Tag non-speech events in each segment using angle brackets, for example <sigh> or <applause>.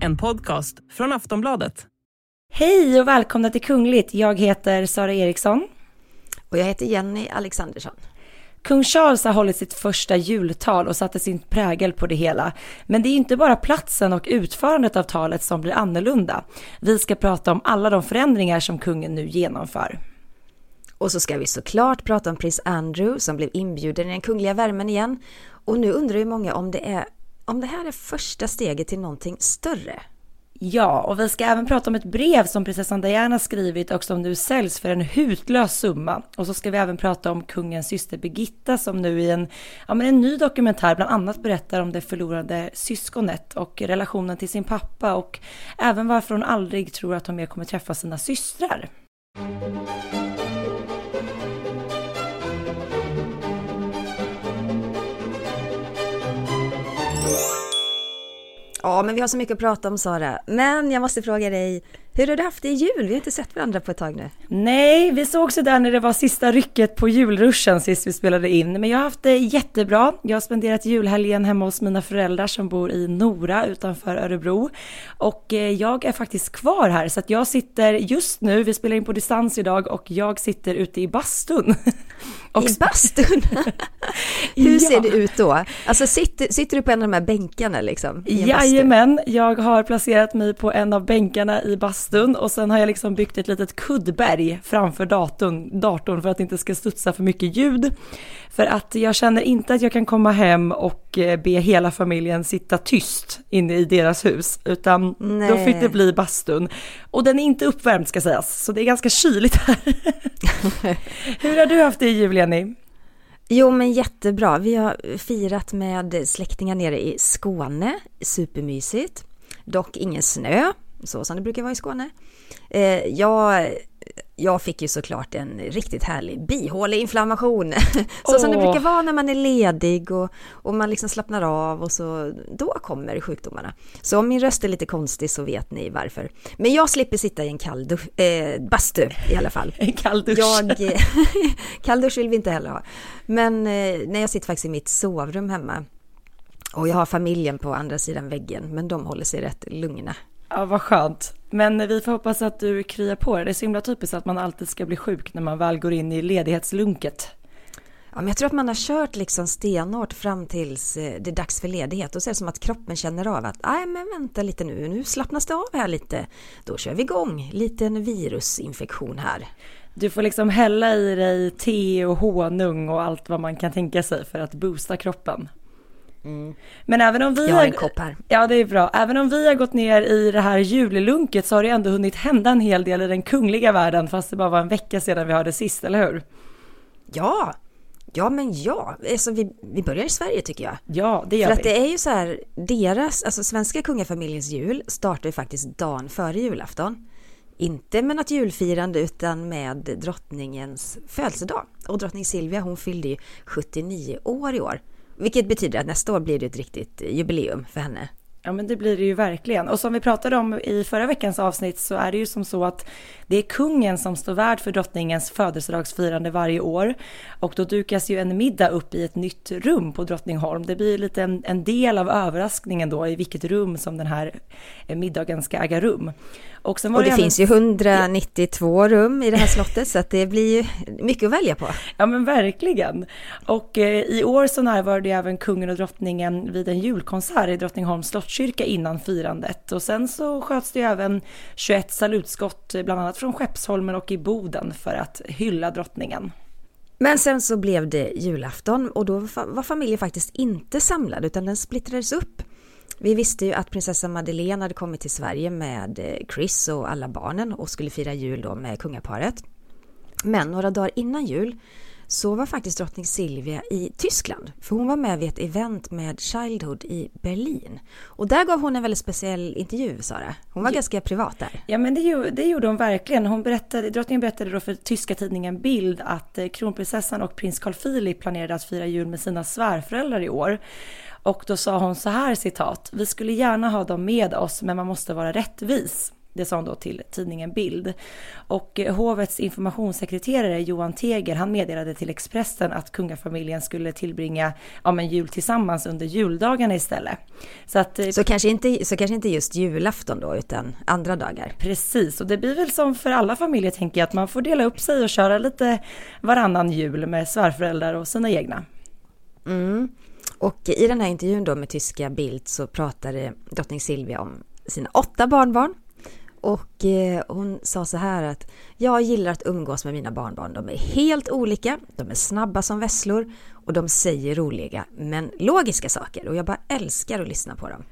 En podcast från Aftonbladet. Hej och välkomna till Kungligt. Jag heter Sara Eriksson. Och jag heter Jenny Alexandersson. Kung Charles har hållit sitt första jultal och satte sin prägel på det hela. Men det är inte bara platsen och utförandet av talet som blir annorlunda. Vi ska prata om alla de förändringar som kungen nu genomför. Och så ska vi såklart prata om prins Andrew som blev inbjuden i den kungliga värmen igen. Och nu undrar ju många om det, är, om det här är första steget till någonting större. Ja, och vi ska även prata om ett brev som prinsessan Diana skrivit och som nu säljs för en hutlös summa. Och så ska vi även prata om kungens syster Birgitta som nu i en, ja, men en ny dokumentär bland annat berättar om det förlorade syskonet och relationen till sin pappa och även varför hon aldrig tror att hon mer kommer träffa sina systrar. Ja, men vi har så mycket att prata om Sara. Men jag måste fråga dig, hur har du haft det i jul? Vi har inte sett varandra på ett tag nu. Nej, vi såg så där när det var sista rycket på julruschen sist vi spelade in. Men jag har haft det jättebra. Jag har spenderat julhelgen hemma hos mina föräldrar som bor i Nora utanför Örebro. Och eh, jag är faktiskt kvar här så att jag sitter just nu, vi spelar in på distans idag och jag sitter ute i bastun. <laughs> Och I bastun? <laughs> Hur ja. ser det ut då? Alltså sitter, sitter du på en av de här bänkarna liksom? Jajamän, jag har placerat mig på en av bänkarna i bastun och sen har jag liksom byggt ett litet kuddberg framför datorn, datorn för att det inte ska studsa för mycket ljud. För att jag känner inte att jag kan komma hem och eh, be hela familjen sitta tyst inne i deras hus, utan Nej. då fick det bli bastun. Och den är inte uppvärmd ska sägas, så det är ganska kyligt här. <laughs> Hur har du haft det i jul, Jenny? Jo, men jättebra. Vi har firat med släktingar nere i Skåne. Supermysigt. Dock ingen snö, så som det brukar vara i Skåne. Eh, jag jag fick ju såklart en riktigt härlig bihåleinflammation. <laughs> så oh. som det brukar vara när man är ledig och, och man liksom slappnar av och så då kommer sjukdomarna. Så om min röst är lite konstig så vet ni varför. Men jag slipper sitta i en kall dusch, eh, bastu i alla fall. <laughs> En kall dusch. Jag, <laughs> kall dusch vill vi inte heller ha. Men eh, när jag sitter faktiskt i mitt sovrum hemma och jag har familjen på andra sidan väggen, men de håller sig rätt lugna. Ja, vad skönt. Men vi får hoppas att du kryar på det. Det är så himla typiskt att man alltid ska bli sjuk när man väl går in i ledighetslunket. Ja, men jag tror att man har kört liksom stenhårt fram tills eh, det är dags för ledighet och så är det som att kroppen känner av att nej men vänta lite nu, nu slappnas det av här lite. Då kör vi igång, liten virusinfektion här. Du får liksom hälla i dig te och honung och allt vad man kan tänka sig för att boosta kroppen. Mm. Men även om vi Jag har en kopp här. Ja, det är bra. Även om vi har gått ner i det här julelunket så har det ändå hunnit hända en hel del i den kungliga världen, fast det bara var en vecka sedan vi hörde sist, eller hur? Ja, Ja, men ja. Alltså, vi, vi börjar i Sverige tycker jag. Ja, det gör För vi. att det är ju så här, deras, alltså svenska kungafamiljens jul startar ju faktiskt dagen före julafton. Inte med något julfirande utan med drottningens födelsedag. Och drottning Silvia hon fyllde ju 79 år i år. Vilket betyder att nästa år blir det ett riktigt jubileum för henne. Ja men det blir det ju verkligen. Och som vi pratade om i förra veckans avsnitt så är det ju som så att det är kungen som står värd för drottningens födelsedagsfirande varje år. Och då dukas ju en middag upp i ett nytt rum på Drottningholm. Det blir lite en, en del av överraskningen då i vilket rum som den här middagen ska äga rum. Och, och det, det finns ju 192 rum i det här slottet så att det blir ju mycket att välja på. Ja men verkligen. Och eh, i år så närvarade även kungen och drottningen vid en julkonsert i Drottningholms slottskyrka innan firandet. Och sen så sköts det ju även 21 salutskott eh, bland annat från Skeppsholmen och i Boden för att hylla drottningen. Men sen så blev det julafton och då var familjen faktiskt inte samlad utan den splittrades upp. Vi visste ju att prinsessa Madeleine hade kommit till Sverige med eh, Chris och alla barnen och skulle fira jul då med kungaparet. Men några dagar innan jul så var faktiskt drottning Silvia i Tyskland. För hon var med vid ett event med Childhood i Berlin. Och där gav hon en väldigt speciell intervju, Sara. Hon var ja. ganska privat där. Ja, men det, det gjorde hon verkligen. Hon berättade, drottningen berättade då för tyska tidningen Bild att eh, kronprinsessan och prins Carl Philip planerade att fira jul med sina svärföräldrar i år. Och då sa hon så här citat. Vi skulle gärna ha dem med oss men man måste vara rättvis. Det sa hon då till tidningen Bild. Och hovets informationssekreterare Johan Teger, han meddelade till Expressen att kungafamiljen skulle tillbringa ja, men jul tillsammans under juldagarna istället. Så, att, så, kanske inte, så kanske inte just julafton då, utan andra dagar? Precis, och det blir väl som för alla familjer tänker jag, att man får dela upp sig och köra lite varannan jul med svärföräldrar och sina egna. Mm. Och i den här intervjun då med tyska Bild så pratade drottning Silvia om sina åtta barnbarn. Och eh, hon sa så här att jag gillar att umgås med mina barnbarn. De är helt olika, de är snabba som vesslor och de säger roliga men logiska saker och jag bara älskar att lyssna på dem.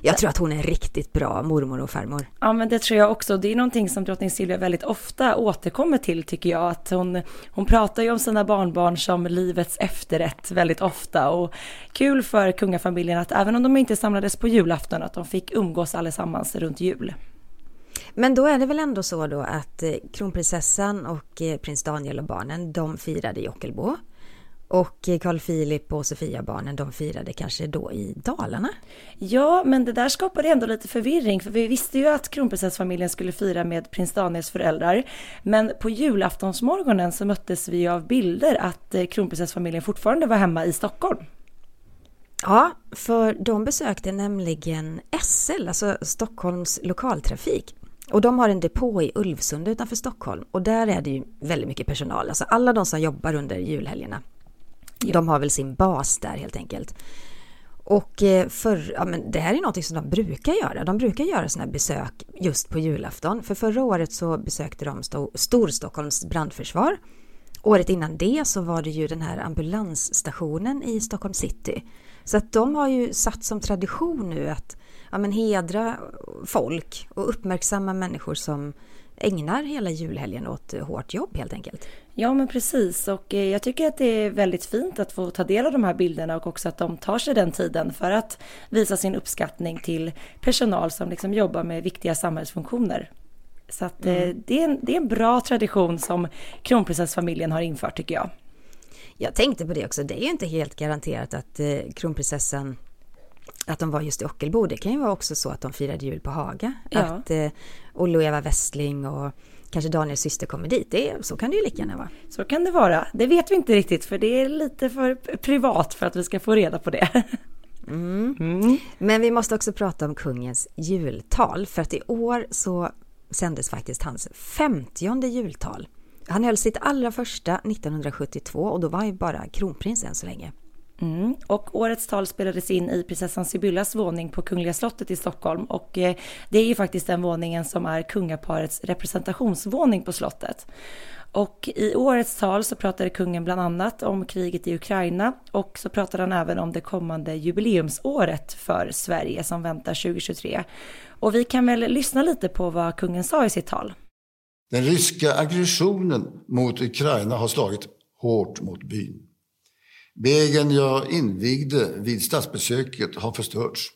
Jag tror att hon är riktigt bra mormor och farmor. Ja, men det tror jag också. Det är någonting som drottning Silvia väldigt ofta återkommer till tycker jag. Att hon, hon pratar ju om sina barnbarn som livets efterrätt väldigt ofta. Och kul för kungafamiljen att även om de inte samlades på julafton att de fick umgås allesammans runt jul. Men då är det väl ändå så då att eh, kronprinsessan och eh, prins Daniel och barnen, de firade i Ockelbo. Och Carl Philip och Sofia-barnen, de firade kanske då i Dalarna? Ja, men det där skapade ändå lite förvirring, för vi visste ju att kronprinsessfamiljen skulle fira med prins Daniels föräldrar. Men på julaftonsmorgonen så möttes vi av bilder att eh, kronprinsessfamiljen fortfarande var hemma i Stockholm. Ja, för de besökte nämligen SL, alltså Stockholms lokaltrafik. Och de har en depå i Ulvsund utanför Stockholm och där är det ju väldigt mycket personal, alltså alla de som jobbar under julhelgerna Ja. De har väl sin bas där helt enkelt. Och eh, för, ja, men det här är något som de brukar göra. De brukar göra sådana här besök just på julafton. För förra året så besökte de Storstockholms brandförsvar. Året innan det så var det ju den här ambulansstationen i Stockholm city. Så att de har ju satt som tradition nu att ja, men hedra folk och uppmärksamma människor som ägnar hela julhelgen åt hårt jobb helt enkelt. Ja men precis och eh, jag tycker att det är väldigt fint att få ta del av de här bilderna och också att de tar sig den tiden för att visa sin uppskattning till personal som liksom jobbar med viktiga samhällsfunktioner. Så att eh, mm. det, är en, det är en bra tradition som kronprinsessfamiljen har infört tycker jag. Jag tänkte på det också, det är ju inte helt garanterat att eh, kronprinsessan att de var just i Ockelbo. Det kan ju vara också så att de firade jul på Haga. Ja. Att eh, Olle och Eva Westling och kanske Daniels syster kommer dit. Det, så kan det ju lika gärna vara. Så kan det vara. Det vet vi inte riktigt för det är lite för privat för att vi ska få reda på det. Mm. Mm. Men vi måste också prata om kungens jultal för att i år så sändes faktiskt hans femtionde jultal. Han höll sitt allra första 1972 och då var han ju bara kronprins än så länge. Mm. Och årets tal spelades in i prinsessan Sibyllas våning på Kungliga slottet i Stockholm och eh, det är ju faktiskt den våningen som är kungaparets representationsvåning på slottet. Och i årets tal så pratade kungen bland annat om kriget i Ukraina och så pratade han även om det kommande jubileumsåret för Sverige som väntar 2023. Och vi kan väl lyssna lite på vad kungen sa i sitt tal. Den ryska aggressionen mot Ukraina har slagit hårt mot byn. Vägen jag invigde vid statsbesöket har förstörts.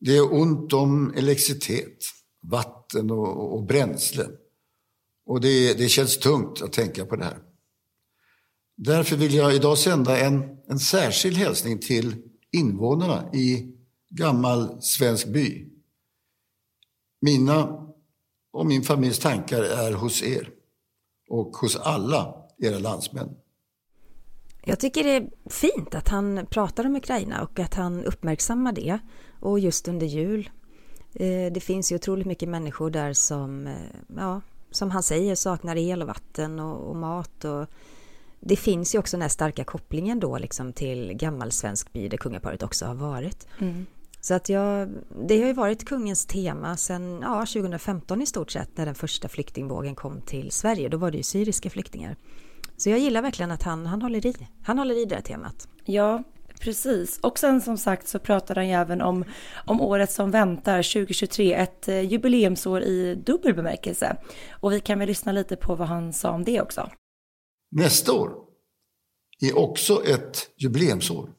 Det är ont om elektricitet, vatten och, och bränsle. Och det, det känns tungt att tänka på det här. Därför vill jag idag sända en, en särskild hälsning till invånarna i gammal svensk by. Mina och min familjs tankar är hos er och hos alla era landsmän. Jag tycker det är fint att han pratar om Ukraina och att han uppmärksammar det. Och just under jul. Eh, det finns ju otroligt mycket människor där som, eh, ja, som han säger, saknar el och vatten och, och mat. Och det finns ju också den här starka kopplingen då liksom till gammal svensk by där kungaparet också har varit. Mm. Så att jag, det har ju varit kungens tema sedan ja, 2015 i stort sett när den första flyktingvågen kom till Sverige. Då var det ju syriska flyktingar. Så jag gillar verkligen att han, han håller i. Han håller i det här temat. Ja, precis. Och sen som sagt så pratar han ju även om, om året som väntar, 2023, ett eh, jubileumsår i dubbel bemärkelse. Och vi kan väl lyssna lite på vad han sa om det också. Nästa år är också ett jubileumsår.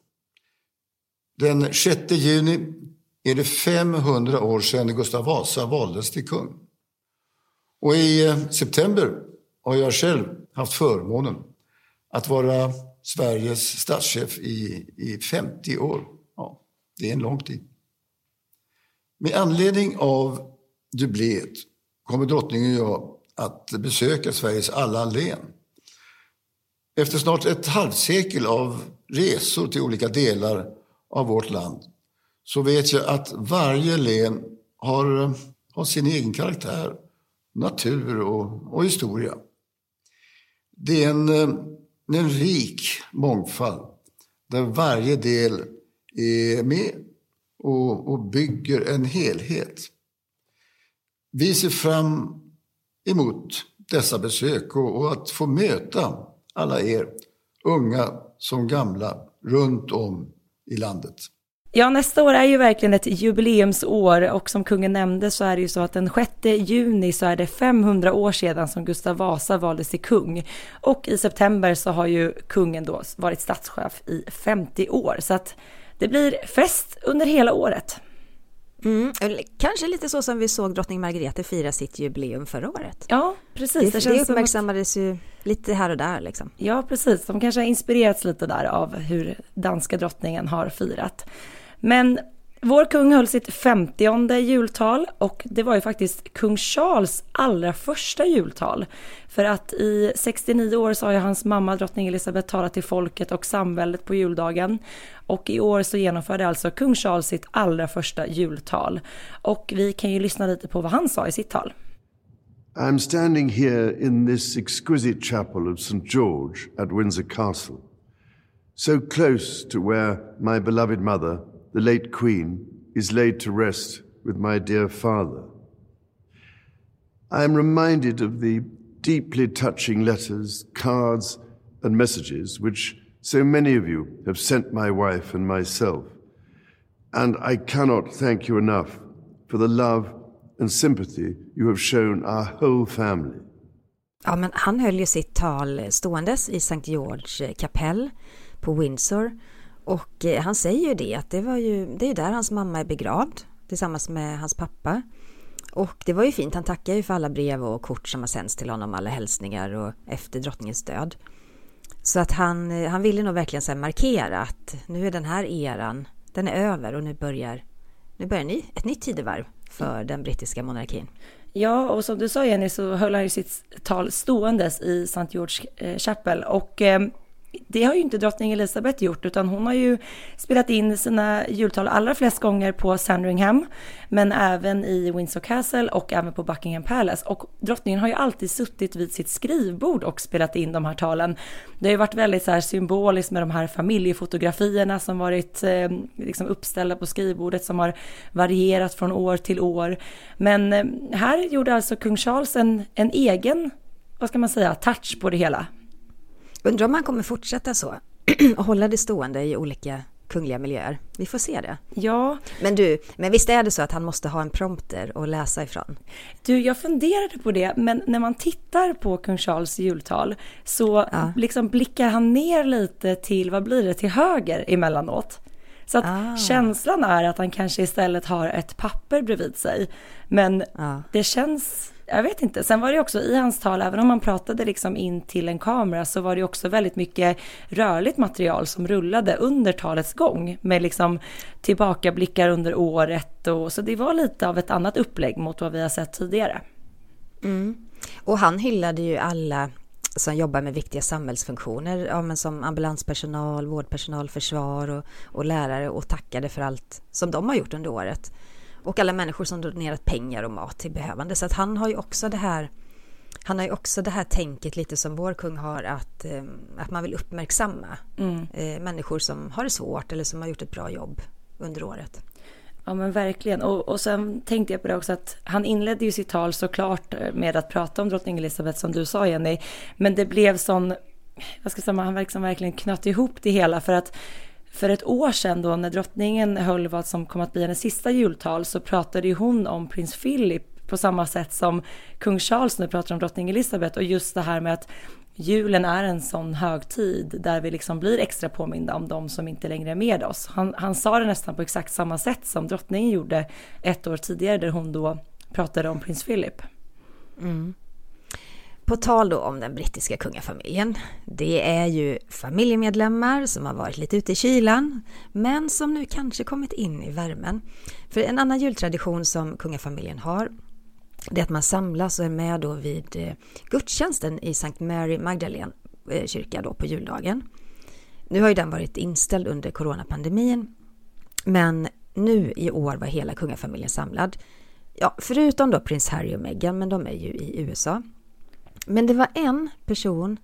Den 6 juni är det 500 år sedan Gustav Vasa valdes till kung. Och i eh, september har jag själv haft förmånen att vara Sveriges statschef i, i 50 år. Ja, det är en lång tid. Med anledning av jubileet kommer drottningen och jag att besöka Sveriges alla län. Efter snart ett halvsekel av resor till olika delar av vårt land så vet jag att varje län har, har sin egen karaktär, natur och, och historia. Det är en, eh, en rik mångfald där varje del är med och, och bygger en helhet. Vi ser fram emot dessa besök och, och att få möta alla er, unga som gamla, runt om i landet. Ja, nästa år är ju verkligen ett jubileumsår och som kungen nämnde så är det ju så att den 6 juni så är det 500 år sedan som Gustav Vasa valdes till kung. Och i september så har ju kungen då varit statschef i 50 år. Så att det blir fest under hela året. Mm, kanske lite så som vi såg drottning Margrethe fira sitt jubileum förra året. Ja, precis. Det, det, det uppmärksammades att... ju lite här och där liksom. Ja, precis. De kanske har inspirerats lite där av hur danska drottningen har firat. Men vår kung höll sitt 50 jultal och det var ju faktiskt kung Charles allra första jultal. För att i 69 år så har ju hans mamma drottning Elizabeth talat till folket och samväldet på juldagen. Och i år så genomförde alltså kung Charles sitt allra första jultal. Och vi kan ju lyssna lite på vad han sa i sitt tal. I'm standing here in this exquisite chapel of St. George at Windsor Castle, so close to where my beloved mother the late Queen, is laid to rest with my dear father. I am reminded of the deeply touching letters, cards, and messages which so many of you have sent my wife and myself. And I cannot thank you enough for the love and sympathy you have shown our whole family. Ja, men han höll ju sitt tal ståendes i St. George kapell på Windsor Och eh, han säger ju det att det var ju, det är där hans mamma är begravd tillsammans med hans pappa. Och det var ju fint, han tackar ju för alla brev och kort som har sänts till honom, alla hälsningar och efter drottningens död. Så att han, eh, han ville nog verkligen så markera att nu är den här eran, den är över och nu börjar, nu börjar ny, ett nytt tidevarv för den brittiska monarkin. Ja, och som du sa Jenny så höll han ju sitt tal ståendes i St. George eh, Chapel och det har ju inte drottning Elizabeth gjort, utan hon har ju spelat in sina jultal allra flest gånger på Sandringham, men även i Windsor Castle och även på Buckingham Palace. Och drottningen har ju alltid suttit vid sitt skrivbord och spelat in de här talen. Det har ju varit väldigt så här symboliskt med de här familjefotografierna som varit eh, liksom uppställda på skrivbordet som har varierat från år till år. Men eh, här gjorde alltså kung Charles en, en egen, vad ska man säga, touch på det hela. Undrar om han kommer fortsätta så <clears throat> och hålla det stående i olika kungliga miljöer. Vi får se det. Ja. Men du, men visst är det så att han måste ha en prompter att läsa ifrån? Du, jag funderade på det, men när man tittar på kung Charles jultal så ja. liksom blickar han ner lite till, vad blir det, till höger emellanåt. Så att ah. känslan är att han kanske istället har ett papper bredvid sig. Men ah. det känns jag vet inte. Sen var det också i hans tal, även om man pratade liksom in till en kamera, så var det också väldigt mycket rörligt material som rullade under talets gång med liksom tillbakablickar under året och så det var lite av ett annat upplägg mot vad vi har sett tidigare. Mm. Och han hyllade ju alla som jobbar med viktiga samhällsfunktioner, ja, men som ambulanspersonal, vårdpersonal, försvar och, och lärare och tackade för allt som de har gjort under året och alla människor som donerat pengar och mat till behövande. Så att han har ju också det här han har ju också det här tänket lite som vår kung har att, eh, att man vill uppmärksamma mm. Eh, människor som har det svårt eller som har gjort ett bra jobb under året. Ja men verkligen. Och, och sen tänkte jag på det också att han inledde ju sitt tal såklart med att prata om drottning Elizabeth som du sa Jenny. Men det blev sån, vad ska jag säga, han liksom verkligen knöt ihop det hela för att för ett år sedan då när drottningen höll vad som kom att bli hennes sista jultal så pratade ju hon om prins Philip på samma sätt som kung Charles nu pratar om drottning Elizabeth och just det här med att julen är en sån högtid där vi liksom blir extra påminda om de som inte längre är med oss. Han, han sa det nästan på exakt samma sätt som drottningen gjorde ett år tidigare där hon då pratade om prins Philip. Mm. På tal då om den brittiska kungafamiljen. Det är ju familjemedlemmar som har varit lite ute i kylan, men som nu kanske kommit in i värmen. För en annan jultradition som kungafamiljen har, det är att man samlas och är med då vid eh, gudstjänsten i Sankt Mary Magdalene eh, kyrka då på juldagen. Nu har ju den varit inställd under coronapandemin, men nu i år var hela kungafamiljen samlad. Ja, förutom då prins Harry och Meghan, men de är ju i USA. Men det var en person,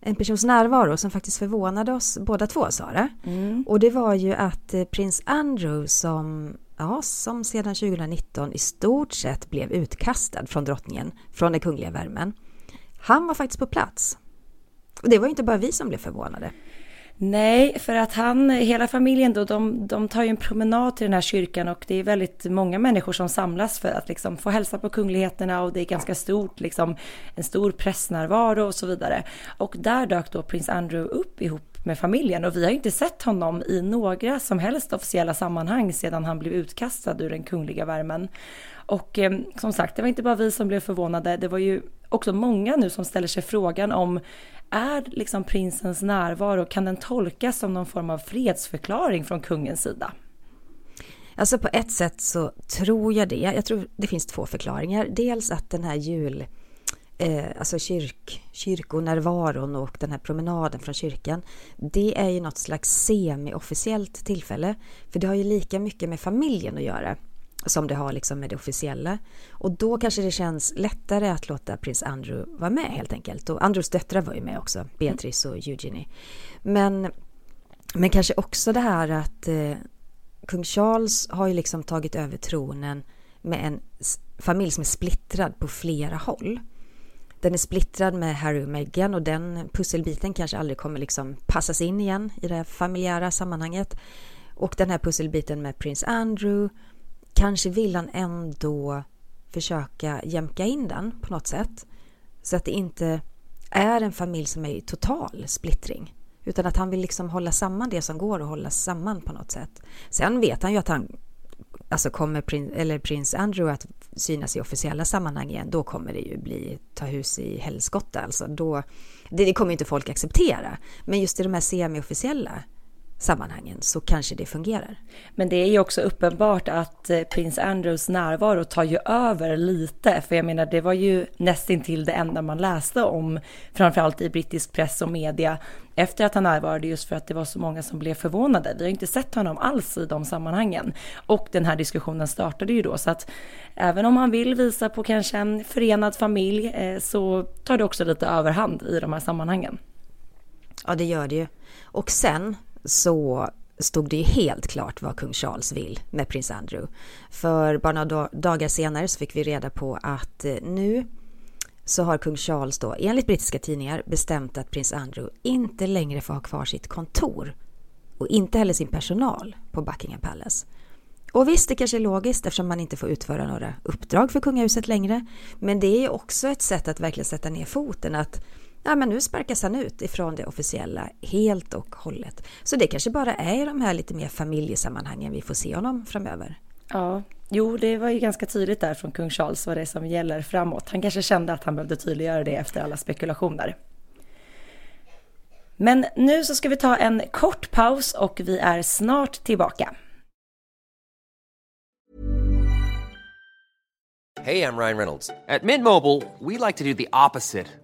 en persons närvaro som faktiskt förvånade oss båda två, Sara. Mm. Och det var ju att eh, prins Andrew som, ja, som sedan 2019 i stort sett blev utkastad från drottningen, från den kungliga värmen. Han var faktiskt på plats. Och det var ju inte bara vi som blev förvånade. Nej, för att han, hela familjen då, de, de tar ju en promenad till den här kyrkan och det är väldigt många människor som samlas för att liksom få hälsa på kungligheterna och det är ganska stort, liksom en stor pressnärvaro och så vidare. Och där dök då prins Andrew upp ihop med familjen och vi har inte sett honom i några som helst officiella sammanhang sedan han blev utkastad ur den kungliga värmen. Och eh, som sagt, det var inte bara vi som blev förvånade, det var ju också många nu som ställer sig frågan om är liksom prinsens närvaro, kan den tolkas som någon form av fredsförklaring från kungens sida? Alltså på ett sätt så tror jag det. Jag tror det finns två förklaringar. Dels att den här jul, eh, alltså kyrk, kyrkonärvaron och den här promenaden från kyrkan, det är ju något slags semi-officiellt tillfälle. För det har ju lika mycket med familjen att göra som det har liksom med det officiella. Och då kanske det känns lättare att låta prins Andrew vara med helt enkelt. Och Andrews döttrar var ju med också, Beatrice och Eugenie. Men, men kanske också det här att eh, kung Charles har ju liksom tagit över tronen med en familj som är splittrad på flera håll. Den är splittrad med Harry och Meghan och den pusselbiten kanske aldrig kommer liksom passas in igen i det familjära sammanhanget. Och den här pusselbiten med prins Andrew kanske vill han ändå försöka jämka in den på något sätt. Så att det inte är en familj som är i total splittring. Utan att han vill liksom hålla samman det som går att hålla samman på något sätt. Sen vet han ju att han, alltså kommer prins, eller prins Andrew att synas i officiella sammanhang igen, då kommer det ju bli ta hus i helskotta. Alltså då, det, det kommer inte folk acceptera. Men just i de här semi-officiella sammanhangen så kanske det fungerar. Men det är ju också uppenbart att eh, prins Andrews närvaro tar ju över lite, för jag menar det var ju nästintill det enda man läste om, framförallt i brittisk press och media, efter att han närvarade just för att det var så många som blev förvånade. Vi har inte sett honom alls i de sammanhangen. Och den här diskussionen startade ju då, så att även om han vill visa på kanske en förenad familj eh, så tar det också lite överhand i de här sammanhangen. Ja, det gör det ju. Och sen så stod det ju helt klart vad kung Charles vill med prins Andrew. För bara några dagar senare så fick vi reda på att eh, nu så har kung Charles då enligt brittiska tidningar bestämt att prins Andrew inte längre får ha kvar sitt kontor och inte heller sin personal på Buckingham Palace. Och visst, det kanske är logiskt eftersom man inte får utföra några uppdrag för kungahuset längre. Men det är ju också ett sätt att verkligen sätta ner foten att ja, men nu sparkas han ut ifrån det officiella helt och hållet. Så det kanske bara är i de här lite mer familjesammanhangen vi får se honom framöver. Ja, jo, det var ju ganska tydligt där från kung Charles vad det är som gäller framåt. Han kanske kände att han behövde tydliggöra det efter alla spekulationer. Men nu så ska vi ta en kort paus och vi är snart tillbaka. Hej, jag Ryan Reynolds. På Mint Mobile, we like to do the opposite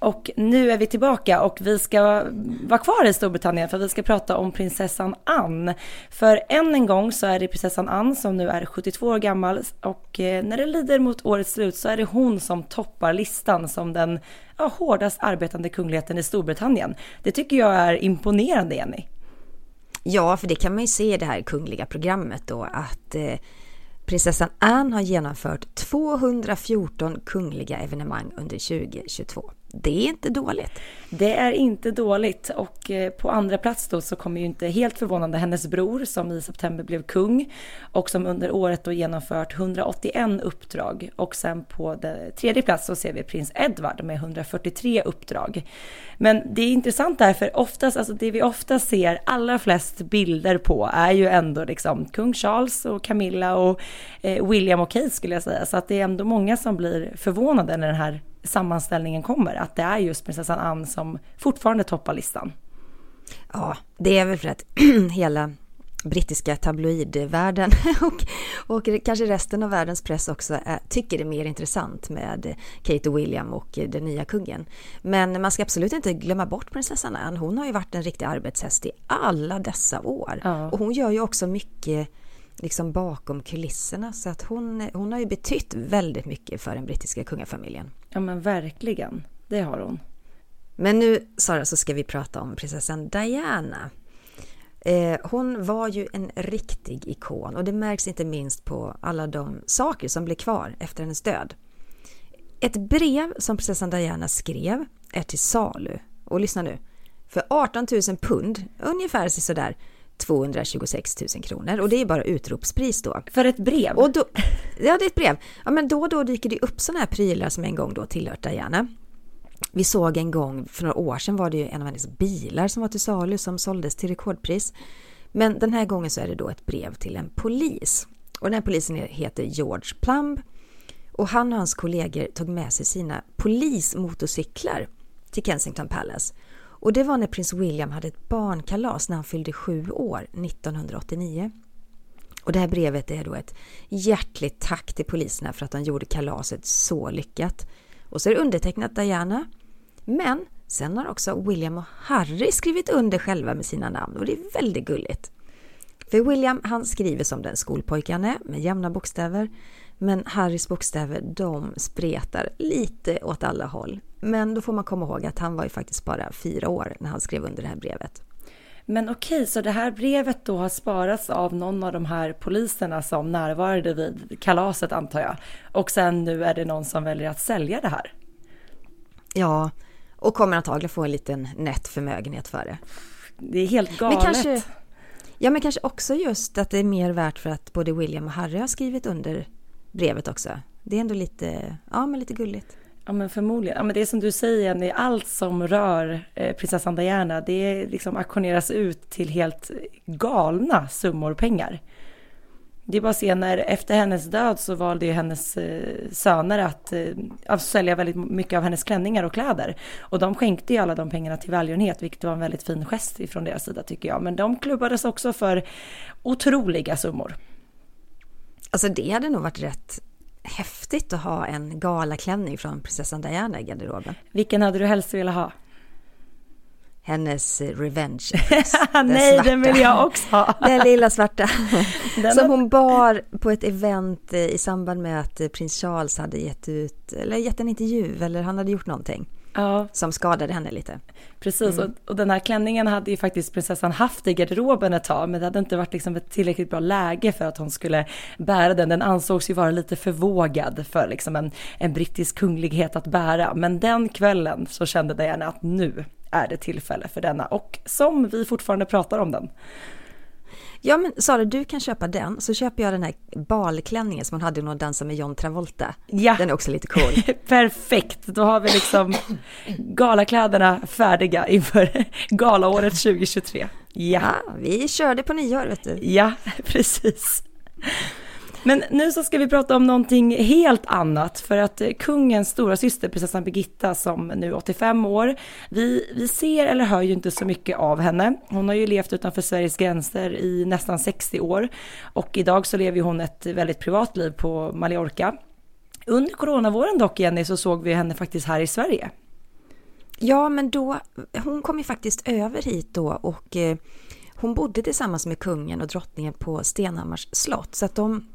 Och nu är vi tillbaka och vi ska vara kvar i Storbritannien för vi ska prata om prinsessan Anne. För än en gång så är det prinsessan Anne som nu är 72 år gammal och eh, när det lider mot årets slut så är det hon som toppar listan som den ja, hårdast arbetande kungligheten i Storbritannien. Det tycker jag är imponerande, Jenny. Ja, för det kan man ju se i det här kungliga programmet då att eh, prinsessan Anne har genomfört 214 kungliga evenemang under 2022 det är inte dåligt. Det är inte dåligt och eh, på andra plats då så kommer ju inte helt förvånande hennes bror som i september blev kung och som under året då genomfört 181 uppdrag och sen på tredje plats så ser vi prins Edward med 143 uppdrag. Men det är intressant där för oftast, alltså det vi ofta ser allra flest bilder på är ju ändå liksom kung Charles och Camilla och eh, William och Kate skulle jag säga så att det är ändå många som blir förvånade när den här sammanställningen kommer, att det är just prinsessan Anne som fortfarande toppar listan. Ja, det är väl för att <clears throat> hela brittiska tabloidvärlden <laughs> och, och kanske resten av världens press också är, tycker det är mer intressant med Kate och William och den nya kungen. Men man ska absolut inte glömma bort prinsessan Anne. Hon har ju varit en riktig arbetshäst i alla dessa år. Ja. Och hon gör ju också mycket liksom bakom kulisserna. Så att hon, hon har ju betytt väldigt mycket för den brittiska kungafamiljen. Ja men verkligen, det har hon. Men nu Sara så ska vi prata om prinsessan Diana. Eh, hon var ju en riktig ikon och det märks inte minst på alla de saker som blev kvar efter hennes död. Ett brev som prinsessan Diana skrev är till salu. Och lyssna nu. För 18 000 pund, ungefär sådär 226 000 kronor och det är bara utropspris då. För ett brev? Och då, ja, det är ett brev. Ja, men då och då dyker det upp sådana här prylar som en gång då tillhört Diana. Vi såg en gång, för några år sedan var det ju en av hennes bilar som var till salu som såldes till rekordpris. Men den här gången så är det då ett brev till en polis. Och den här polisen heter George Plumb. Och han och hans kollegor tog med sig sina polismotorcyklar till Kensington Palace. Och det var när prins William hade ett barnkalas när han fyllde sju år 1989. Och det här brevet är då ett hjärtligt tack till poliserna för att de gjorde kalaset så lyckat. Och så är det undertecknat Diana. Men sen har också William och Harry skrivit under själva med sina namn och det är väldigt gulligt. För William han skriver som den skolpojke han är med jämna bokstäver. Men Harrys bokstäver de spretar lite åt alla håll. Men då får man komma ihåg att han var ju faktiskt bara fyra år när han skrev under det här brevet. Men okej, så det här brevet då har sparats av någon av de här poliserna som närvarade vid kalaset antar jag. Och sen nu är det någon som väljer att sälja det här. Ja, och kommer antagligen få en liten nätt förmögenhet för det. Det är helt galet. Men kanske, ja, men kanske också just att det är mer värt för att både William och Harry har skrivit under brevet också. Det är ändå lite, ja, men lite gulligt. Ja men förmodligen. Ja, men det är som du säger, Jenny, allt som rör eh, prinsessan Diana, det liksom auktioneras ut till helt galna summor pengar. Det är bara att se när efter hennes död så valde ju hennes eh, söner att eh, sälja väldigt mycket av hennes klänningar och kläder. Och de skänkte ju alla de pengarna till välgörenhet, vilket var en väldigt fin gest ifrån deras sida tycker jag. Men de klubbades också för otroliga summor. Alltså det hade nog varit rätt häftigt att ha en galaklänning från prinsessan Diana i garderoben. Vilken hade du helst velat ha? Hennes revenge. <laughs> Den Nej, svarta. den vill jag också ha. <laughs> Den lilla svarta. <laughs> Den som hon bar på ett event i samband med att prins Charles hade gett ut, eller gett en intervju, eller han hade gjort någonting ja. som skadade henne lite. Precis, mm. och, och, den här klänningen hade ju faktiskt prinsessan haft i garderoben ett tag, men det hade inte varit liksom ett tillräckligt bra läge för att hon skulle bära den. Den ansågs ju vara lite förvågad för liksom en, en brittisk kunglighet att bära, men den kvällen så kände Diana att nu är det tillfälle för denna och som vi fortfarande pratar om den. Ja men Sara, du kan köpa den, så köper jag den här balklänningen som hon hade när hon dansade med John Travolta. Ja. Den är också lite cool. <laughs> Perfekt, då har vi liksom galakläderna färdiga inför <laughs> galaåret 2023. Ja. ja, vi körde på nyår vet du. Ja, <laughs> precis. Men nu så ska vi prata om någonting helt annat för att eh, kungens stora syster prinsessan Birgitta som nu är 85 år, vi, vi ser eller hör ju inte så mycket av henne. Hon har ju levt utanför Sveriges gränser i nästan 60 år och idag så lever hon ett väldigt privat liv på Mallorca. Under coronavåren dock Jenny så såg vi henne faktiskt här i Sverige. Ja, men då, hon kom ju faktiskt över hit då och eh, hon bodde tillsammans med kungen och drottningen på Stenhammars slott. Så att de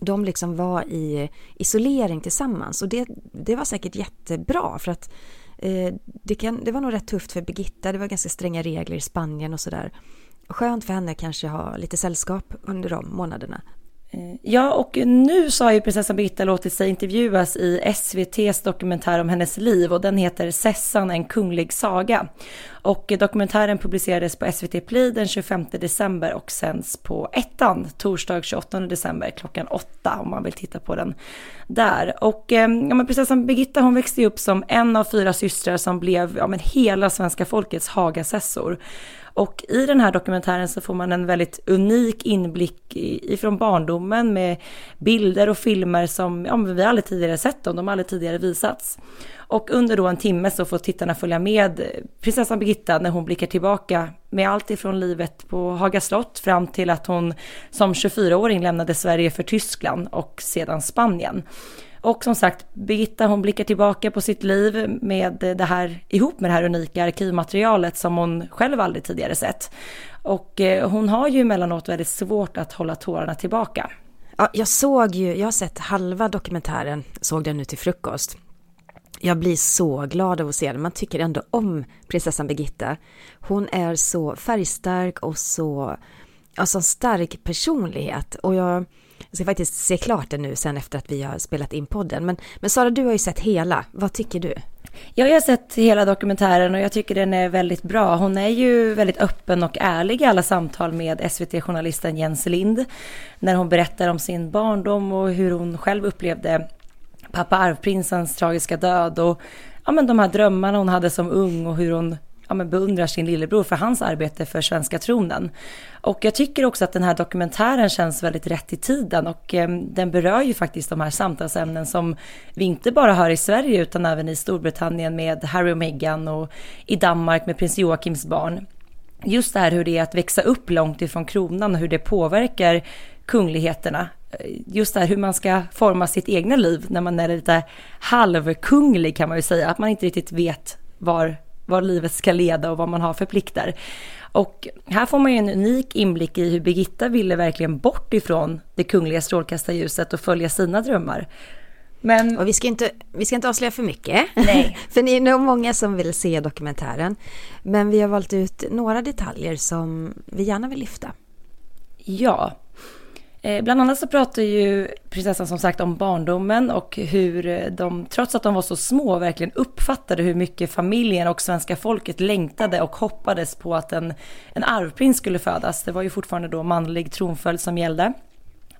de liksom var i isolering tillsammans och det, det var säkert jättebra för att eh, det, kan, det var nog rätt tufft för Birgitta, det var ganska stränga regler i Spanien och sådär. Skönt för henne kanske ha lite sällskap under de månaderna. Eh, ja, och nu så har ju prinsessan Birgitta låtit sig intervjuas i SVTs dokumentär om hennes liv och den heter Sessan, en kunglig saga. Och dokumentären publicerades på SVT Play den 25 december och sänds på ettan torsdag 28 december klockan åtta om man vill titta på den där. Och eh, ja, men prinsessan Birgitta hon växte upp som en av fyra systrar som blev ja, men hela svenska folkets Hagasessor. Och i den här dokumentären så får man en väldigt unik inblick ifrån barndomen med bilder och filmer som ja, vi aldrig tidigare sett dem, de har aldrig tidigare visats. Och under då en timme så får tittarna följa med prinsessan Birgitta när hon blickar tillbaka med allt ifrån livet på Haga slott fram till att hon som 24-åring lämnade Sverige för Tyskland och sedan Spanien. Och som sagt, Birgitta hon blickar tillbaka på sitt liv med det här, ihop med det här unika arkivmaterialet som hon själv aldrig tidigare sett. Och eh, hon har ju emellanåt väldigt svårt att hålla tårarna tillbaka. Ja, jag såg ju, jag har sett halva dokumentären, såg den nu till frukost. Jag blir så glad av att se den. Man tycker ändå om prinsessan Birgitta. Hon är så färgstark och så, alltså stark personlighet. Och jag, jag ska faktiskt se klart den nu sen efter att vi har spelat in podden. Men, men Sara, du har ju sett hela. Vad tycker du? Ja, jag har sett hela dokumentären och jag tycker den är väldigt bra. Hon är ju väldigt öppen och ärlig i alla samtal med SVT-journalisten Jens Lind. När hon berättar om sin barndom och hur hon själv upplevde pappa arvprinsens tragiska död och ja, men de här drömmarna hon hade som ung och hur hon ja, men beundrar sin lillebror för hans arbete för svenska tronen. Och jag tycker också att den här dokumentären känns väldigt rätt i tiden och eh, den berör ju faktiskt de här samtalsämnen som vi inte bara hör i Sverige utan även i Storbritannien med Harry och Meghan och i Danmark med prins Joakims barn. Just det här hur det är att växa upp långt ifrån kronan och hur det påverkar kungligheterna. Just det här hur man ska forma sitt egna liv när man är lite halvkunglig kan man ju säga, att man inte riktigt vet var var livet ska leda och vad man har för plikter. Och här får man ju en unik inblick i hur Birgitta ville verkligen bort ifrån det kungliga strålkastarljuset och följa sina drömmar. Men... Och vi ska, inte, vi ska inte avslöja för mycket. Nej. <laughs> för ni är nog många som vill se dokumentären. Men vi har valt ut några detaljer som vi gärna vill lyfta. Ja, Eh, bland annat så pratar ju prinsessan som sagt om barndomen och hur eh, de, trots att de var så små, verkligen uppfattade hur mycket familjen och svenska folket längtade och hoppades på att en, en arvprins skulle födas. Det var ju fortfarande då manlig tronföljd som gällde.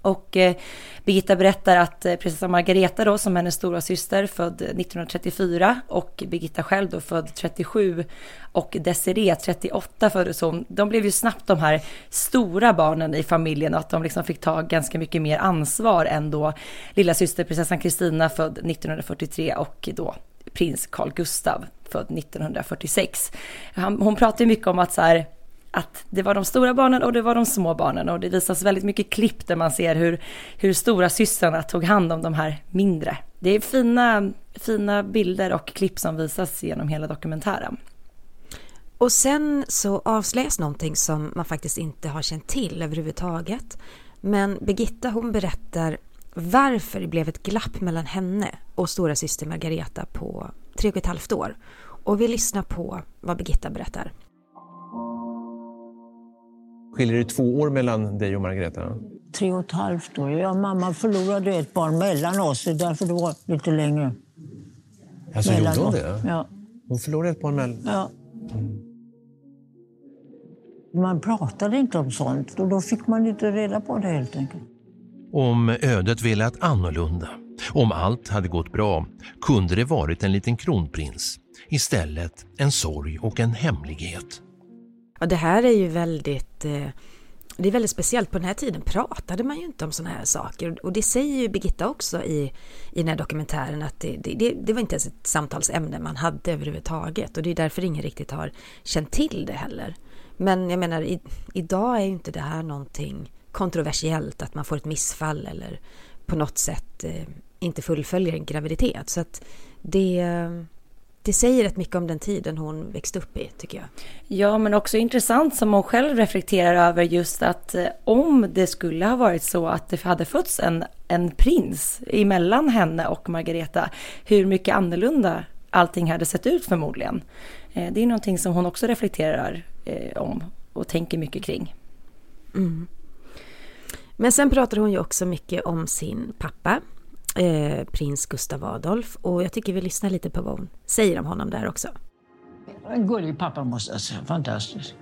Och eh, Birgitta berättar att eh, prinsessa Margareta då, som hennes stora syster, född 1934 och Birgitta själv då född 37 och Desiree 38 föddes hon. De blev ju snabbt de här stora barnen i familjen och att de liksom fick ta ganska mycket mer ansvar än då lilla syster prinsessan Kristina född 1943 och då prins Carl Gustav född 1946. Hon pratar ju mycket om att så här att det var de stora barnen och det var de små barnen och det visas väldigt mycket klipp där man ser hur, hur stora systrarna tog hand om de här mindre. Det är fina, fina bilder och klipp som visas genom hela dokumentären. Och sen så avslöjas någonting som man faktiskt inte har känt till överhuvudtaget. Men Birgitta hon berättar varför det blev ett glapp mellan henne och stora syster Margareta på tre och ett halvt år. Och vi lyssnar på vad Birgitta berättar. Skiljer det två år mellan dig och Margareta? Tre och ett halvt år. Ja, mamma förlorade ett barn mellan oss, därför det var lite längre. Alltså, gjorde hon det? Ja. Hon förlorade ett barn mellan... Ja. Man pratade inte om sånt och då fick man inte reda på det helt enkelt. Om ödet velat annorlunda, om allt hade gått bra, kunde det varit en liten kronprins. Istället en sorg och en hemlighet. Ja, det här är ju väldigt eh, det är väldigt speciellt. På den här tiden pratade man ju inte om sådana här saker. Och det säger ju Birgitta också i, i den här dokumentären att det, det, det, var inte ens ett samtalsämne man hade överhuvudtaget. Och det är därför ingen riktigt har känt till det heller. Men jag menar, i, idag är ju inte det här någonting kontroversiellt, att man får ett missfall eller på något sätt eh, inte fullföljer en graviditet. Så att det det säger rätt mycket om den tiden hon växte upp i, tycker jag. Ja, men också intressant som hon själv reflekterar över just att eh, om det skulle ha varit så att det hade fötts en, en prins emellan henne och Margareta, hur mycket annorlunda allting hade sett ut förmodligen. Eh, det är någonting som hon också reflekterar eh, om och tänker mycket kring. Mm. Men sen pratar hon ju också mycket om sin pappa, eh, prins Gustav Adolf. Och jag tycker vi lyssnar lite på vad hon säger om honom där också. En gullig pappa måste jag säga, fantastisk.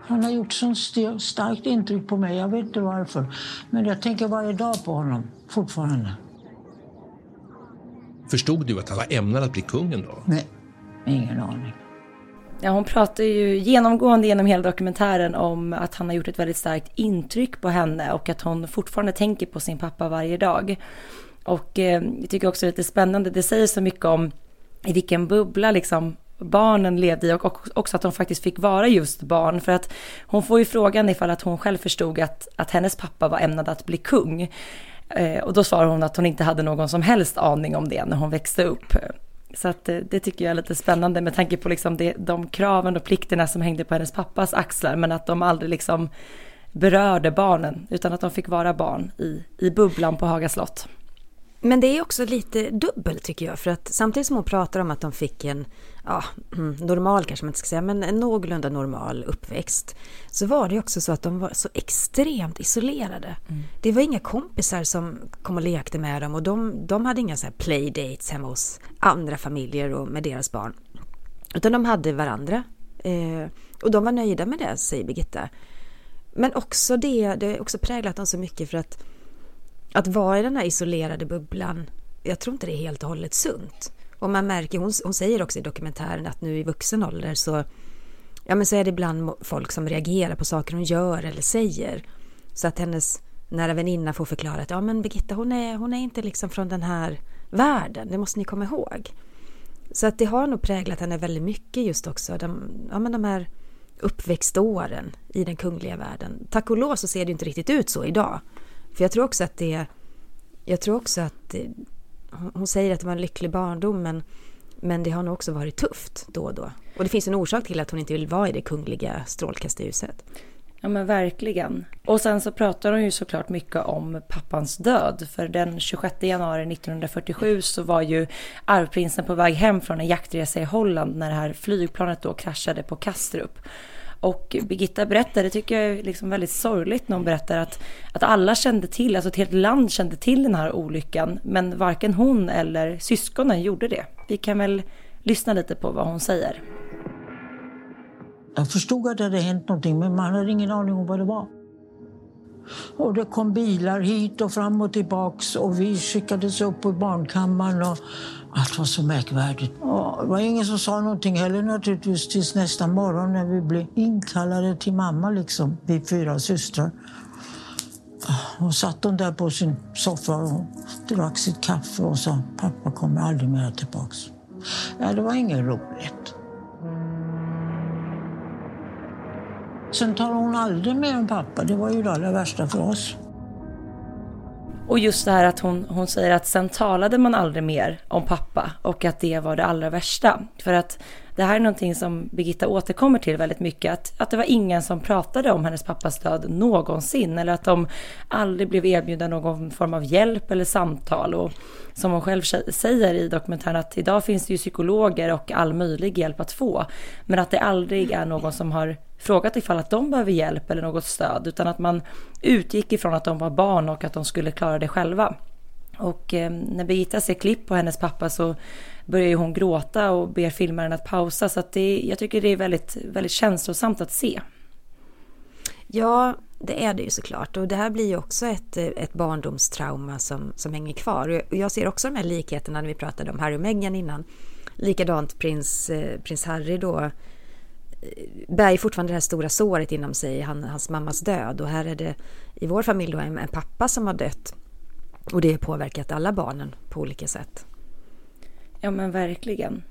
Han har gjort så starkt intryck på mig, jag vet inte varför. Men jag tänker varje dag på honom, fortfarande. Förstod du att han var ämnad att bli kungen då? Nej, ingen aning. Ja, hon pratar ju genomgående genom hela dokumentären om att han har gjort ett väldigt starkt intryck på henne och att hon fortfarande tänker på sin pappa varje dag. Och eh, jag tycker också det är lite spännande, det säger så mycket om i vilken bubbla liksom barnen levde i och också att de faktiskt fick vara just barn. För att hon får ju frågan ifall att hon själv förstod att, att hennes pappa var ämnad att bli kung. Eh, och då svarar hon att hon inte hade någon som helst aning om det när hon växte upp. Så att eh, det, tycker jag är lite spännande med tanke på liksom det, de kraven och plikterna som hängde på hennes pappas axlar. Men att de aldrig liksom berörde barnen utan att de fick vara barn i, i bubblan på Haga slott. Men det är också lite dubbelt tycker jag, för att samtidigt som hon pratar om att de fick en, ja, mm, normal kanske man inte ska säga, men en någorlunda normal uppväxt, så var det också så att de var så extremt isolerade. Mm. Det var inga kompisar som kom och lekte med dem och de, de hade inga så här playdates hemma hos andra familjer och med deras barn. Utan de hade varandra. Eh, och de var nöjda med det, säger Birgitta. Men också det, det har också präglat dem så mycket för att att vara i den här isolerade bubblan, jag tror inte det är helt och hållet sunt. Och man märker, hon, hon säger också i dokumentären att nu i vuxen ålder så, ja men så är det ibland folk som reagerar på saker hon gör eller säger. Så att hennes nära väninna får förklara att ja men Birgitta hon är, hon är inte liksom från den här världen, det måste ni komma ihåg. Så att det har nog präglat henne väldigt mycket just också, de, ja men de här uppväxtåren i den kungliga världen. Tack och lov så ser det inte riktigt ut så idag. För jag tror också att det... Jag tror också att... Det, hon säger att det var en lycklig barndom men, men det har nog också varit tufft då och då. Och det finns en orsak till att hon inte vill vara i det kungliga strålkastarljuset. Ja men verkligen. Och sen så pratar hon ju såklart mycket om pappans död. För den 26 januari 1947 så var ju arvprinsen på väg hem från en jaktresa i Holland när det här flygplanet då kraschade på Kastrup. Och Birgitta berättar, det tycker jag är liksom väldigt sorgligt när hon berättar att, att alla kände till, alltså ett helt land kände till den här olyckan. Men varken hon eller syskonen gjorde det. Vi kan väl lyssna lite på vad hon säger. Jag förstod att det hade hänt någonting men man hade ingen aning om vad det var. Och det kom bilar hit och fram och tillbaks och vi skickades upp på barnkammaren. Och allt var så märkvärdigt. Och det var ingen som sa någonting heller naturligtvis tills nästa morgon när vi blev inkallade till mamma, liksom, vi fyra systrar. Och satt hon där på sin soffa och drack sitt kaffe och sa pappa kommer aldrig mer tillbaks. Ja, det var inget roligt. Sen talade hon aldrig mer om pappa. Det var ju det allra värsta för oss. Och just det här att hon, hon säger att sen talade man aldrig mer om pappa och att det var det allra värsta. För att det här är någonting som Birgitta återkommer till väldigt mycket. Att, att det var ingen som pratade om hennes pappas död någonsin. Eller att de aldrig blev erbjudna någon form av hjälp eller samtal. Och som hon själv säger i dokumentären att idag finns det ju psykologer och all möjlig hjälp att få. Men att det aldrig är någon som har frågat ifall att de behöver hjälp eller något stöd. Utan att man utgick ifrån att de var barn och att de skulle klara det själva. Och eh, när Birgitta ser klipp på hennes pappa så börjar ju hon gråta och ber filmaren att pausa. Så att det, jag tycker det är väldigt, väldigt känslosamt att se. Ja, det är det ju såklart. Och det här blir ju också ett, ett barndomstrauma som, som hänger kvar. Och jag ser också de här likheterna när vi pratade om Harry och Meghan innan. Likadant prins, eh, prins Harry då bär ju fortfarande det här stora såret inom sig, han, hans mammas död. Och här är det i vår familj då en, en pappa som har dött. Och det har påverkat alla barnen på olika sätt. Ja men verkligen.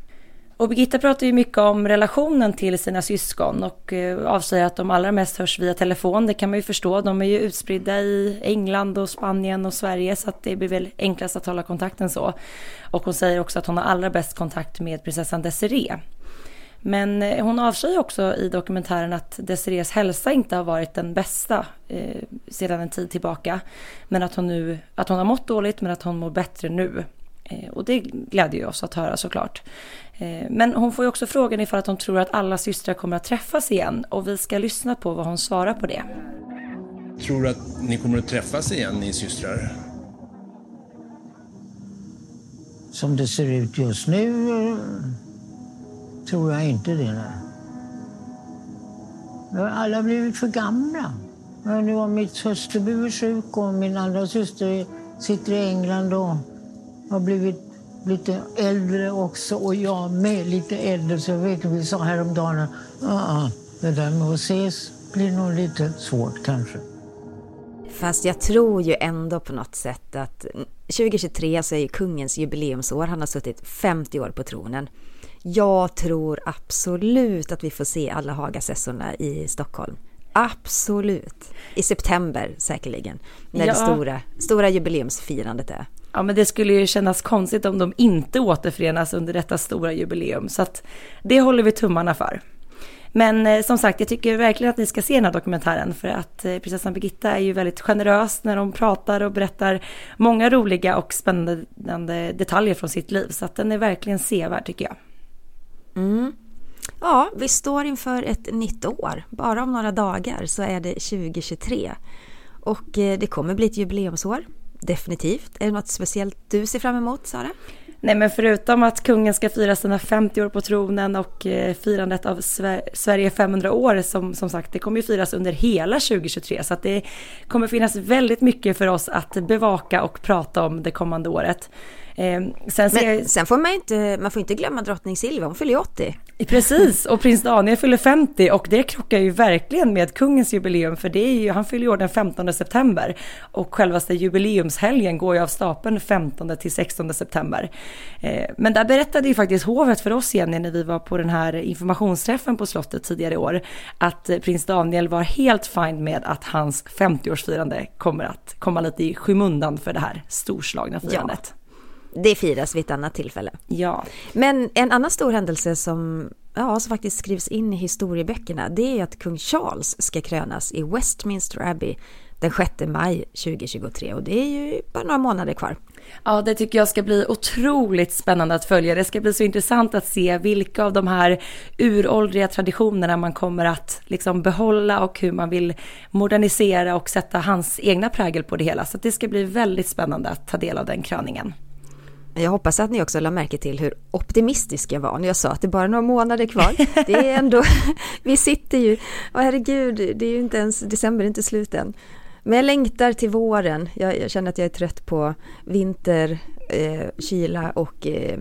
Och Birgitta pratar ju mycket om relationen till sina syskon och eh, avslöjar att de allra mest hörs via telefon. Det kan man ju förstå. De är ju utspridda i England och Spanien och Sverige så att det blir väl enklast att hålla kontakten så. Och hon säger också att hon har allra bäst kontakt med prinsessan Desiree. Men eh, hon avslöjar också i dokumentären att Desirees hälsa inte har varit den bästa eh, sedan en tid tillbaka. Men att hon nu, att hon har mått dåligt men att hon mår bättre nu. Eh, och det glädjer ju oss att höra såklart. Eh, men hon får ju också frågan ifall att hon tror att alla systrar kommer att träffas igen och vi ska lyssna på vad hon svarar på det. Tror du att ni kommer att träffas igen, ni systrar? Som det ser ut just nu tror jag inte det. Nej. Nu har alla blivit för gamla. Men Nu har mitt syster är sjuk och min andra syster sitter i England och har blivit lite äldre också. Och jag med lite äldre. Så jag vet vi sa häromdagen att uh det där med att ses blir nog lite svårt kanske. Fast jag tror ju ändå på något sätt att 2023 så är ju kungens jubileumsår. Han har suttit 50 år på tronen. Jag tror absolut att vi får se alla Hagasessorna i Stockholm. Absolut. I september säkerligen. När Ja. det stora, stora jubileumsfirandet är. Ja, men det skulle ju kännas konstigt om de inte återförenas under detta stora jubileum. Så att det håller vi tummarna för. Men eh, som sagt, jag tycker verkligen att ni ska se den här dokumentären för att eh, prinsessan Birgitta är ju väldigt generös när hon pratar och berättar många roliga och spännande detaljer från sitt liv. Så att den är verkligen sevärd tycker jag. Mm. Ja, vi står inför ett nytt år. Bara om några dagar så är det 2023. Och eh, det kommer bli ett jubileumsår. Definitivt. Är det något speciellt du ser fram emot, Sara? Nej men förutom att kungen ska fira sina 50 år på tronen och eh, firandet av Sver- Sverige 500 år som, som sagt det kommer ju firas under hela 2023 så att det kommer finnas väldigt mycket för oss att bevaka och prata om det kommande året. Eh, sen ser jag, Men sen får man inte, man får inte glömma drottning Silvia, hon fyller ju 80. Precis, och prins Daniel fyller 50 och det krockar ju verkligen med kungens jubileum för det är ju, han fyller ju år den 15 september och självaste jubileumshelgen går ju av stapeln 15 till 16 september. Eh, men där berättade ju faktiskt hovet för oss Jenny när vi var på den här informationsträffen på slottet tidigare i år att prins Daniel var helt fine med att hans 50-årsfirande kommer att komma lite i skymundan för det här storslagna firandet. Det firas vid ett annat tillfälle. Ja. Men en annan stor händelse som, ja, som faktiskt skrivs in i historieböckerna det är att kung Charles ska krönas i Westminster Abbey den 6 maj 2023 och det är ju bara några månader kvar. Ja, det tycker jag ska bli otroligt spännande att följa. Det ska bli så intressant att se vilka av de här uråldriga traditionerna man kommer att liksom behålla och hur man vill modernisera och sätta hans egna prägel på det hela. Så det ska bli väldigt spännande att ta del av den kröningen. Jag hoppas att ni också la märke till hur optimistisk jag var när jag sa att det är bara några månader kvar. Det är <laughs> ändå, vi sitter ju, åh herregud, det är ju inte ens, december är inte slut än. Men jag längtar till våren. Jag, jag känner att jag är trött på vinter, eh, kyla och eh,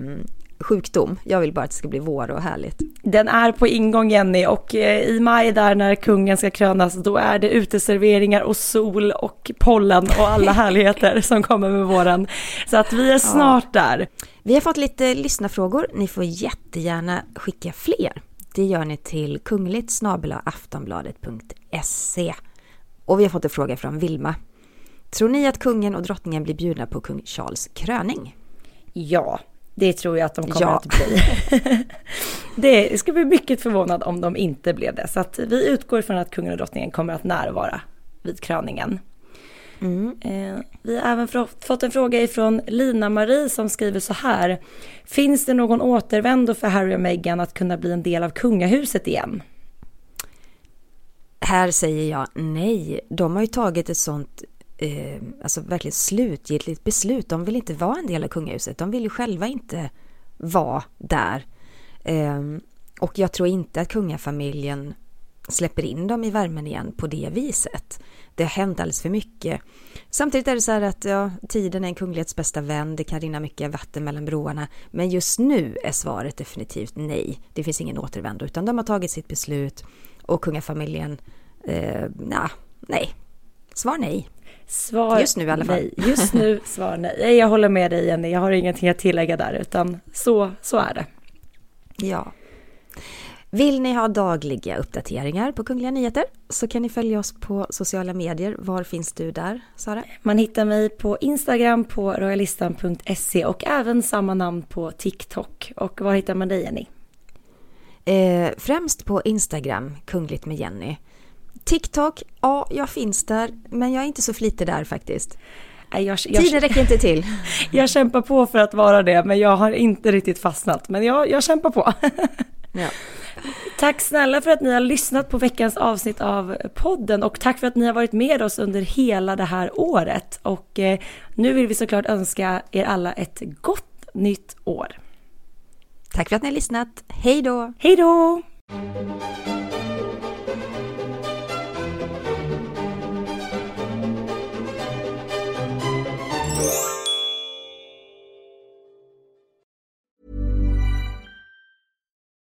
sjukdom. Jag vill bara att det ska bli vår och härligt. Den är på ingång Jenny och eh, i maj där när kungen ska krönas då är det uteserveringar och sol och pollen och alla <laughs> härligheter som kommer med våren. Så att vi är snart där. Vi har fått lite lyssnarfrågor. Ni får jättegärna skicka fler. Det gör ni till kungligt aftonbladet.se. Och vi har fått en fråga från Vilma. Tror ni att kungen och drottningen blir bjudna på kung Charles kröning? Ja, det tror jag att de kommer Ja. att bli. <laughs> det ska bli mycket förvånad om de inte blev det. Så att vi utgår från att kungen och drottningen kommer att närvara vid kröningen. Eh, Vi har även fått en fråga ifrån Lina-Marie som skriver så här. Finns det någon återvändo för Harry och Meghan att kunna bli en del av kungahuset igen? Här säger jag nej. De har ju tagit ett sånt eh, alltså verkligen slutgiltigt beslut. De vill inte vara en del av kungahuset. De vill ju själva inte vara där. Eh, och jag tror inte att kungafamiljen släpper in dem i värmen igen på det viset. Det har hänt alldeles för mycket. Samtidigt är det så här att ja, tiden är en kunglighets bästa vän. Det kan rinna mycket vatten mellan broarna. Men just nu är svaret definitivt nej. Det finns ingen återvändo utan de har tagit sitt beslut och kungafamiljen, eh, nah, nej. Svar nej. Svar Just nu i alla fall. Nej. Just nu svar nej. Jag håller med dig Jenny, jag har ingenting att tillägga där utan så, så är det. Ja. Vill ni ha dagliga uppdateringar på Kungliga Nyheter så kan ni följa oss på sociala medier. Var finns du där, Sara? Man hittar mig på Instagram på royalistan.se och även samma namn på TikTok. Och var hittar man dig Jenny? Eh, främst på Instagram, Kungligt med Jenny. TikTok, ja, jag finns där, men jag är inte så flitig där faktiskt. Jag, jag, Tiden räcker inte till. <laughs> jag kämpar på för att vara det, men jag har inte riktigt fastnat. Men jag, jag kämpar på. <laughs> Ja. Tack snälla för att ni har lyssnat på veckans avsnitt av podden och tack för att ni har varit med oss under hela det här året. Och eh, nu vill vi såklart önska er alla ett gott nytt år. Tack för att ni har lyssnat. Hej då! Hej då!